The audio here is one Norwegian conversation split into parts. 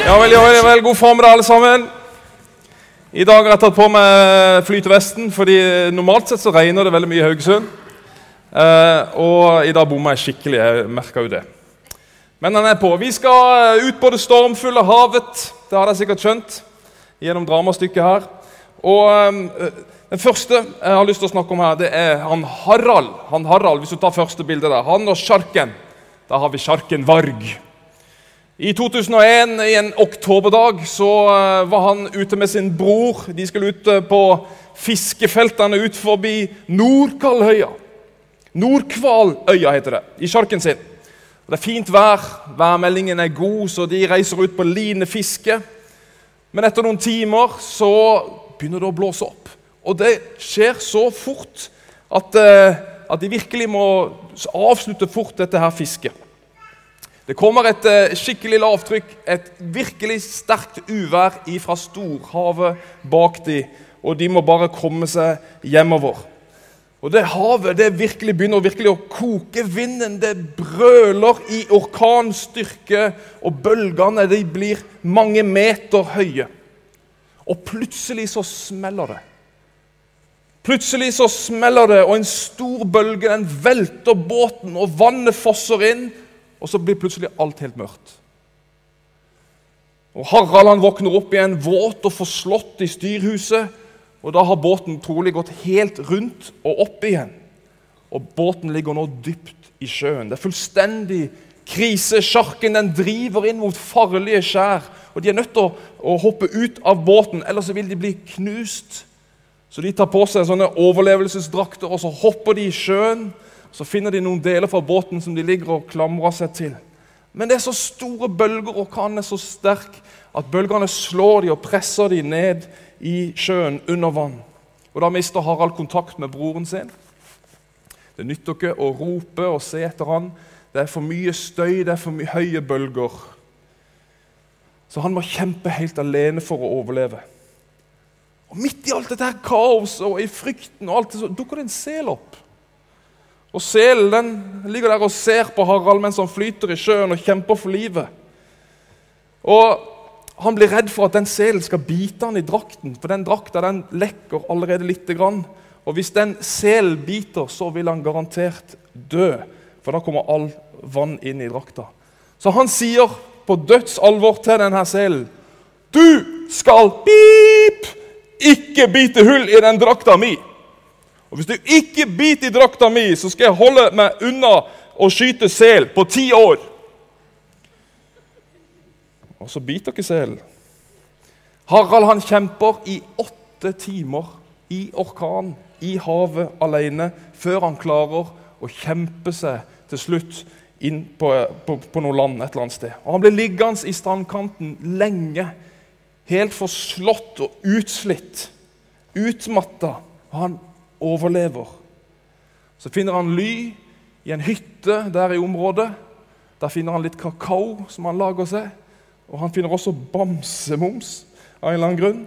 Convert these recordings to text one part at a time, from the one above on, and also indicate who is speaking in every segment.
Speaker 1: Ja, vel, ja, vel, vel, god formiddag, alle sammen. I dag har jeg tatt på meg flytevesten, fordi normalt sett så regner det veldig mye i Haugesund. Eh, og i dag bomma jeg skikkelig. Jeg merka jo det. Men den er på. Vi skal ut på det stormfulle havet. Det har dere sikkert skjønt gjennom dramastykket her. Og eh, Den første jeg har lyst til å snakke om her, det er han Harald. Han Harald, Hvis du tar første bilde der. Han og sjarken. Da har vi sjarken Varg. I 2001, i en oktoberdag, så eh, var han ute med sin bror. De skulle ut eh, på fiskefeltene ut forbi Nordkaldhøya. Nordkvaløya heter det, i sjarken sin. Det er fint vær, værmeldingen er god, så de reiser ut på linefiske. Men etter noen timer så begynner det å blåse opp. Og det skjer så fort at, eh, at de virkelig må avslutte fort dette her fisket. Det kommer et eh, skikkelig lavtrykk, et virkelig sterkt uvær fra storhavet bak dem, og de må bare komme seg hjemover. Og det Havet det virkelig begynner virkelig å koke. Vinden det brøler i orkanstyrke, og bølgene de blir mange meter høye. Og plutselig så smeller det. Plutselig så smeller det, og en stor bølge den velter båten, og vannet fosser inn og så blir plutselig alt helt mørkt. Og Harald han våkner opp igjen våt og forslått i styrhuset. og Da har båten trolig gått helt rundt og opp igjen. Og Båten ligger nå dypt i sjøen. Det er fullstendig krise. Sjarken den driver inn mot farlige skjær. og De er nødt til å, å hoppe ut av båten, ellers vil de bli knust. Så de tar på seg sånne overlevelsesdrakter og så hopper de i sjøen. Så finner de noen deler fra båten som de ligger og klamrer seg til. Men det er så store bølger, og orkanen er så sterk at bølgene slår de og presser de ned i sjøen under vann. Og Da mister Harald kontakt med broren sin. Det nytter ikke å rope og se etter han. Det er for mye støy, det er for mye høye bølger. Så han må kjempe helt alene for å overleve. Og Midt i alt dette her kaoset og i frykten og alt det, så dukker det en sel opp. Og Selen den ligger der og ser på Harald mens han flyter i sjøen og kjemper for livet. Og Han blir redd for at den selen skal bite han i drakten, for den drakta den lekker allerede lite grann. Og Hvis den selen biter, så vil han garantert dø, for da kommer all vann inn i drakta. Så han sier på dødsalvor til denne selen Du skal pip, ikke bite hull i den drakta mi! Og Hvis du ikke biter i drakta mi, så skal jeg holde meg unna å skyte sel på ti år. Og så biter ikke selen. Harald han kjemper i åtte timer i orkan, i havet alene, før han klarer å kjempe seg til slutt inn på, på, på noe land et eller annet sted. Og Han blir liggende i strandkanten lenge, helt forslått og utslitt, utmatta. Han overlever. Så finner han ly i en hytte der i området. Der finner han litt kakao som han lager seg. Og han finner også bamsemums av en eller annen grunn.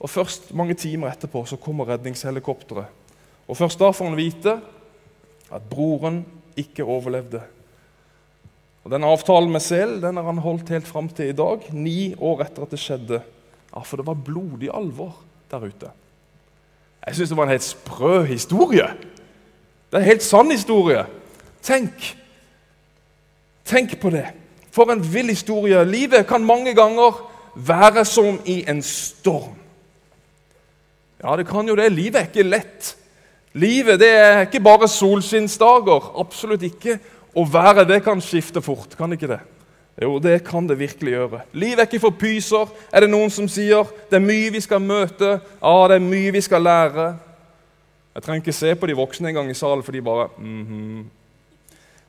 Speaker 1: Og Først mange timer etterpå så kommer redningshelikopteret. Og Først da får han vite at broren ikke overlevde. Og Den avtalen med sel den har han holdt helt fram til i dag, ni år etter at det skjedde. Ja, For det var blodig alvor der ute. Jeg syns det var en helt sprø historie. Det er en helt sann historie. Tenk. Tenk på det. For en vill historie. Livet kan mange ganger være som i en storm. Ja, det kan jo det. Livet er ikke lett. Livet det er ikke bare solskinnsdager. Absolutt ikke. Og været det kan skifte fort. Kan ikke det? Jo, det kan det virkelig gjøre. Livet er ikke for pyser, er det noen som sier. Det er mye vi skal møte. Ja, det er mye vi skal lære. Jeg trenger ikke se på de voksne en gang i salen, for de bare mm -hmm.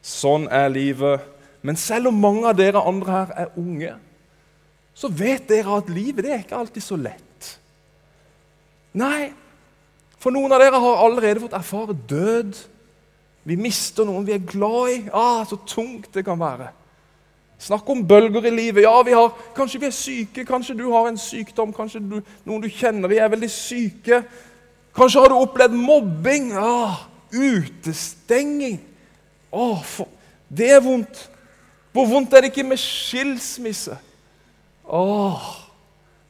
Speaker 1: Sånn er livet. Men selv om mange av dere andre her er unge, så vet dere at livet det er ikke alltid så lett. Nei, for noen av dere har allerede fått erfare død. Vi mister noen vi er glad i. Ah, så tungt det kan være. Snakk om bølger i livet. Ja, vi har, Kanskje vi er syke, kanskje du har en sykdom, kanskje du, noen du kjenner vi er veldig syke. Kanskje har du opplevd mobbing. Ah, utestenging. Oh, for, det er vondt. Hvor vondt er det ikke med skilsmisse? Åh,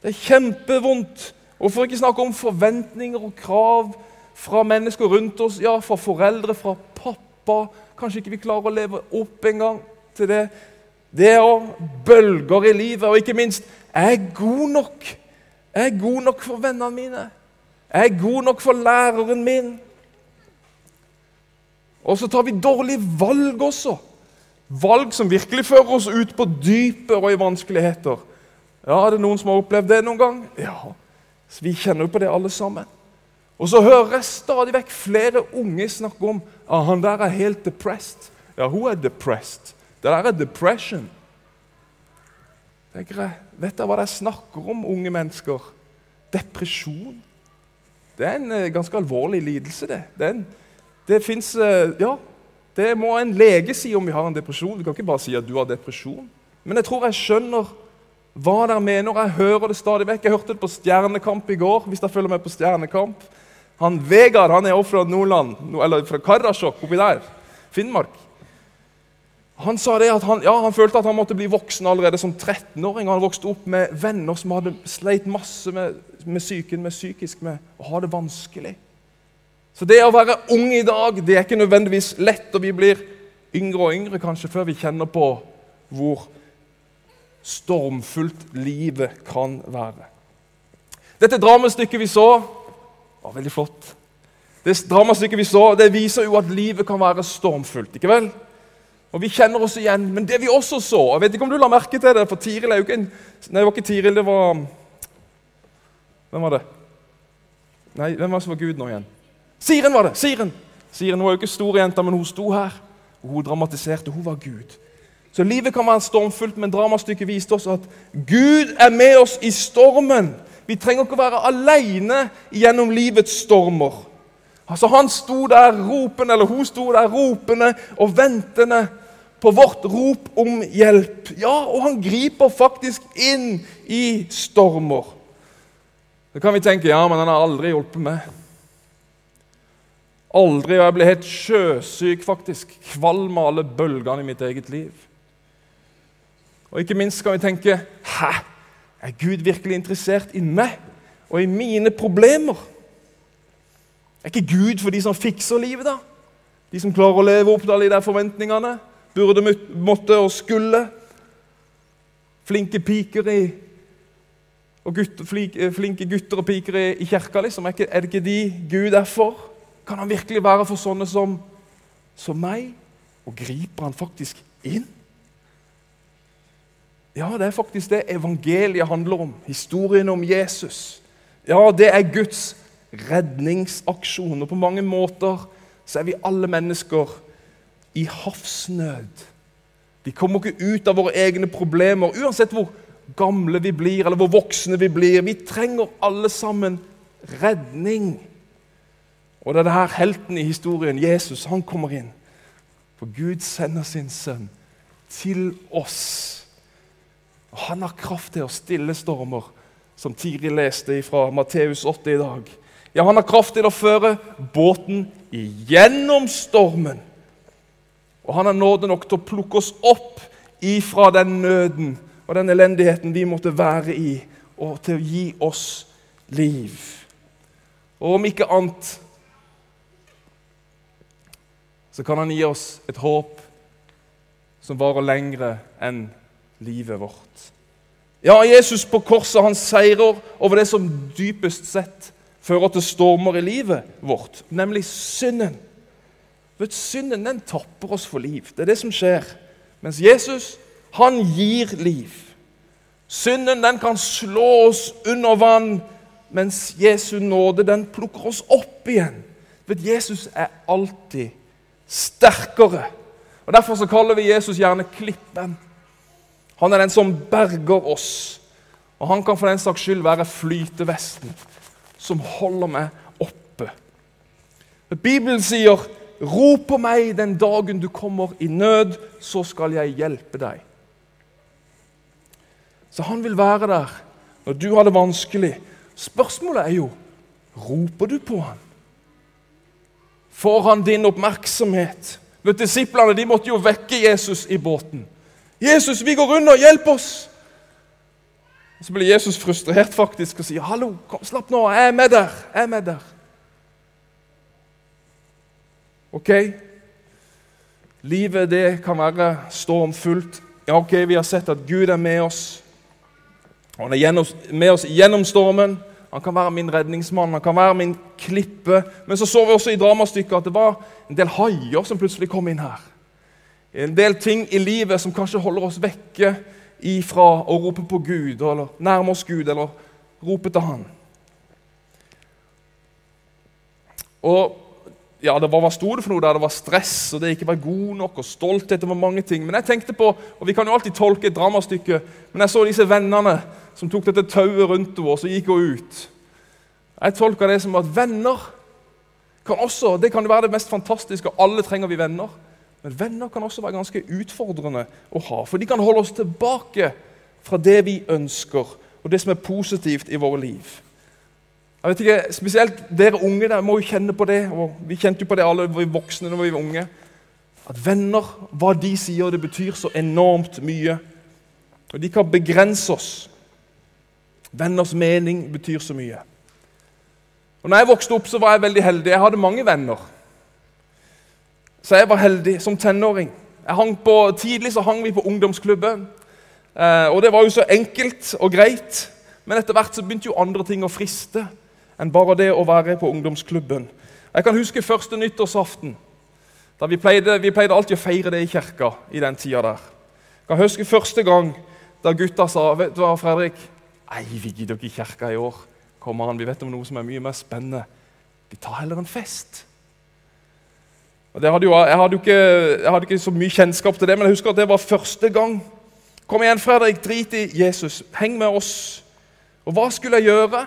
Speaker 1: det er kjempevondt. Hvorfor ikke snakke om forventninger og krav fra mennesker rundt oss? Ja, fra foreldre, fra pappa. Kanskje ikke vi klarer å leve opp en gang til det. Det er bølger i livet. Og ikke minst jeg er god nok. Jeg er god nok for vennene mine. Jeg er god nok for læreren min. Og så tar vi dårlige valg også. Valg som virkelig fører oss ut på dypet og i vanskeligheter. Ja, Er det noen som har opplevd det noen gang? Ja. Så Vi kjenner jo på det, alle sammen. Og så hører jeg stadig vekk flere unge snakke om at ah, han der er helt depressed. Ja, hun er depressed. Det der er depression. Tenker jeg, Vet dere hva er snakker om, unge mennesker? Depresjon. Det er en uh, ganske alvorlig lidelse, det. Det, en, det fins eh, Ja, det må en lege si om vi har en depresjon. Du kan ikke bare si at du har depresjon. Men jeg tror jeg skjønner hva dere mener. Jeg hører det stadig vekk. Jeg hørte det på Stjernekamp i går. hvis dere følger med på Stjernekamp. Han Vegard han er også fra Nordland, eller fra Karasjok oppi der. Finnmark. Han sa det at han, ja, han følte at han måtte bli voksen allerede som 13-åring. Han vokste opp med venner som hadde sleit masse med, med psyken, med psykisk med å ha det vanskelig. Så det å være ung i dag det er ikke nødvendigvis lett, og vi blir yngre og yngre kanskje før vi kjenner på hvor stormfullt livet kan være. Dette dramastykket vi så, var veldig flott. Det dramastykket vi så, det viser jo at livet kan være stormfullt. ikke vel? Og Vi kjenner oss igjen. Men det vi også så Jeg vet ikke om du la merke til det, for Tiril er jo ikke en Nei, det var ikke Tiril, det var Hvem var det? Nei, hvem var det som var Gud nå igjen? Siren var det! Siren Siren hun var jo ikke stor jente, men hun sto her. Og Hun dramatiserte. Hun var Gud. Så livet kan være stormfullt, men dramastykket viste oss at Gud er med oss i stormen. Vi trenger ikke å være alene gjennom livets stormer. Altså Han sto der ropende, eller hun sto der ropende og ventende på vårt rop om hjelp. Ja, og han griper faktisk inn i stormer. Da kan vi tenke ja, men han har aldri hjulpet meg. Aldri. Og jeg ble helt sjøsyk, faktisk. Kvalm av alle bølgene i mitt eget liv. Og ikke minst kan vi tenke Hæ? Er Gud virkelig interessert i meg og i mine problemer? Er ikke Gud for de som fikser livet, da? De som klarer å leve opp til alle de der forventningene? Burde, måtte og skulle? Flinke piker i og gutter, flinke gutter og piker i, i kirka, liksom. Er, det ikke de Gud er for? Kan han virkelig være for sånne som, som meg? Og griper han faktisk inn? Ja, det er faktisk det evangeliet handler om. Historien om Jesus. Ja, det er Guds redningsaksjon. Og på mange måter så er vi alle mennesker i havsnød. Vi kommer ikke ut av våre egne problemer, uansett hvor gamle vi blir, eller hvor voksne vi blir. Vi trenger alle sammen redning. Og det er det her helten i historien, Jesus, han kommer inn. For Gud sender sin sønn til oss. Og Han har kraft til å stille stormer, som Tiri leste fra Matteus 8 i dag. Ja, han har kraft til å føre båten igjennom stormen. Og han har nåde nok til å plukke oss opp ifra den nøden og den elendigheten vi måtte være i, og til å gi oss liv. Og om ikke annet så kan han gi oss et håp som varer lengre enn livet vårt. Ja, Jesus på korset han seirer over det som dypest sett fører til stormer i livet vårt, nemlig synden. Vet, Synden den tapper oss for liv. Det er det som skjer. Mens Jesus, han gir liv. Synden den kan slå oss under vann, mens Jesu nåde den plukker oss opp igjen. Vet, Jesus er alltid sterkere. Og Derfor så kaller vi Jesus gjerne Klippen. Han er den som berger oss. Og han kan for den saks skyld være flytevesten som holder meg oppe. Bibelen sier, 'Rop på meg den dagen du kommer i nød, så skal jeg hjelpe deg'. Så han vil være der når du har det vanskelig. Spørsmålet er jo roper du på han? Får han din oppmerksomhet? Vet, disiplene de måtte jo vekke Jesus i båten. 'Jesus, vi går under. Hjelp oss!' Og Så blir Jesus frustrert faktisk og sier, 'Hallo, kom, slapp nå. Jeg er med der. Jeg er med der.' Ok? Livet det kan være stormfullt. Ja, ok, Vi har sett at Gud er med oss. Han er med oss gjennom stormen. Han kan være min redningsmann, han kan være min klippe. Men så så vi også i dramastykket at det var en del haier som plutselig kom inn her. En del ting i livet som kanskje holder oss vekke ifra å rope på Gud, eller nærme oss Gud, eller rope til Han. Og ja, det var, Hva sto det for noe der? Det var stress, og det ikke var god nok, og stolthet. det var mange ting. Men jeg tenkte på, og vi kan jo alltid tolke et dramastykke, men jeg så disse vennene som tok dette tauet rundt henne og så gikk hun ut. Jeg tolka det som at venner kan også, det kan være det mest fantastiske. Alle trenger vi venner. Men venner kan også være ganske utfordrende å ha. For de kan holde oss tilbake fra det vi ønsker, og det som er positivt i våre liv. Jeg vet ikke, Spesielt dere unge der må jo kjenne på det. og Vi kjente jo på det alle vi voksne når vi var unge. At venner, hva de sier, det betyr så enormt mye. Og de kan begrense oss. Venners mening betyr så mye. Og når jeg vokste opp, så var jeg veldig heldig. Jeg hadde mange venner. Så jeg var heldig som tenåring. På, tidlig så hang vi på ungdomsklubben. Eh, og det var jo så enkelt og greit. Men etter hvert så begynte jo andre ting å friste enn bare det å være på ungdomsklubben. Jeg kan huske første nyttårsaften. da Vi pleide, vi pleide alltid å feire det i kirka i den tida der. Jeg kan huske første gang da gutta sa vet du hva, Fredrik, Nei, vi gidder ikke i kirka i år. Kommer han, Vi vet om noe som er mye mer spennende. Vi tar heller en fest. Hadde jo, jeg, hadde ikke, jeg, hadde ikke, så mye kjennskap til det, men jeg husker at det var første gang. Kom igjen, Fredrik, drit i Jesus. Heng med oss. Og hva skulle jeg gjøre?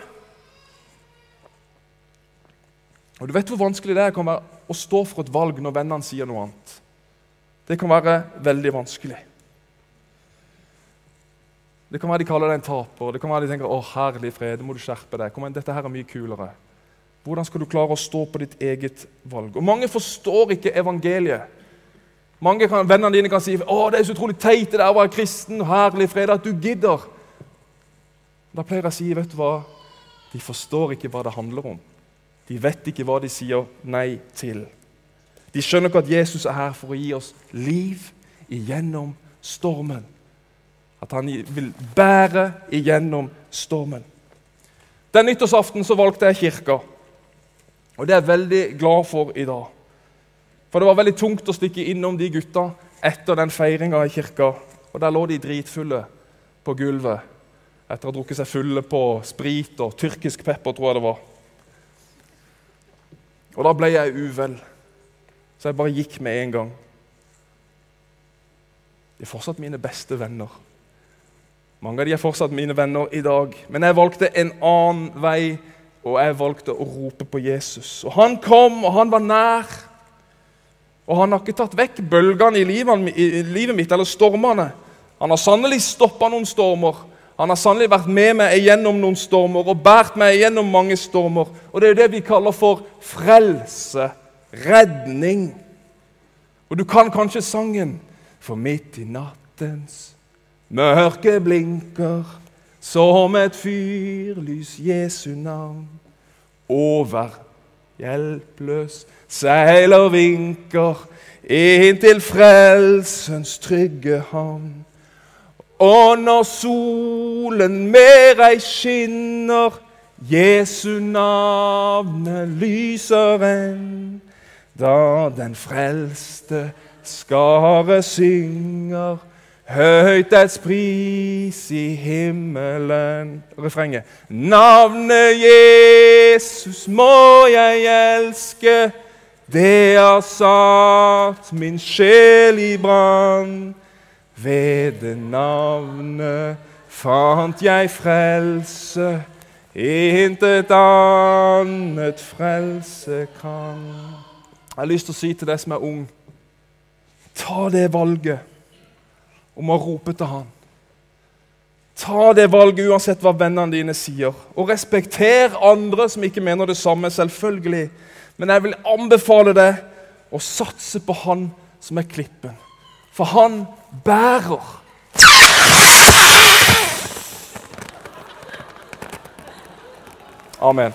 Speaker 1: Og Du vet hvor vanskelig det kan være å stå for et valg når vennene sier noe annet. Det kan være veldig vanskelig. Det kan være de kaller deg en taper. Det kan være de tenker å herlig fred, må du skjerpe deg. Kom igjen, dette her er mye kulere. Hvordan skal du klare å stå på ditt eget valg? Og Mange forstår ikke evangeliet. Mange kan, Vennene dine kan si å, det er så utrolig teit det der å være kristen. Herlig fred, at du gidder. Da pleier jeg å si vet du hva? De forstår ikke hva det handler om. De vet ikke hva de sier nei til. De skjønner ikke at Jesus er her for å gi oss liv igjennom stormen. At han vil bære igjennom stormen. Den nyttårsaften så valgte jeg kirka, og det er jeg veldig glad for i dag. For det var veldig tungt å stikke innom de gutta etter den feiringa i kirka. Og der lå de dritfulle på gulvet etter å ha drukket seg fulle på sprit og tyrkisk pepper, tror jeg det var. Og da ble jeg uvel, så jeg bare gikk med en gang. De er fortsatt mine beste venner. Mange av de er fortsatt mine venner i dag. Men jeg valgte en annen vei, og jeg valgte å rope på Jesus. Og Han kom, og han var nær. Og han har ikke tatt vekk bølgene i livet, mitt, eller stormene. Han har sannelig stoppa noen stormer. Han har sannelig vært med meg gjennom noen stormer og båret meg gjennom mange stormer. Og Det er jo det vi kaller for frelse, redning. Og du kan kanskje sangen For midt i nattens mørke blinker som et fyrlys Jesu navn. Over hjelpløs seiler vinker inn til frelsens trygge havn. Og når solen mer ei skinner, Jesu navnet lyser enn. Da den frelste skare synger høyt dets pris i himmelen. Refrenget. Navnet Jesus må jeg elske, det har satt min sjel i brann. Ved det navnet fant jeg frelse, intet annet frelse kan. Jeg har lyst til å si til deg som er ung, ta det valget om å rope til Han. Ta det valget uansett hva vennene dine sier. Og respekter andre som ikke mener det samme, selvfølgelig. Men jeg vil anbefale deg å satse på Han som er klippen for han bærer. Amen.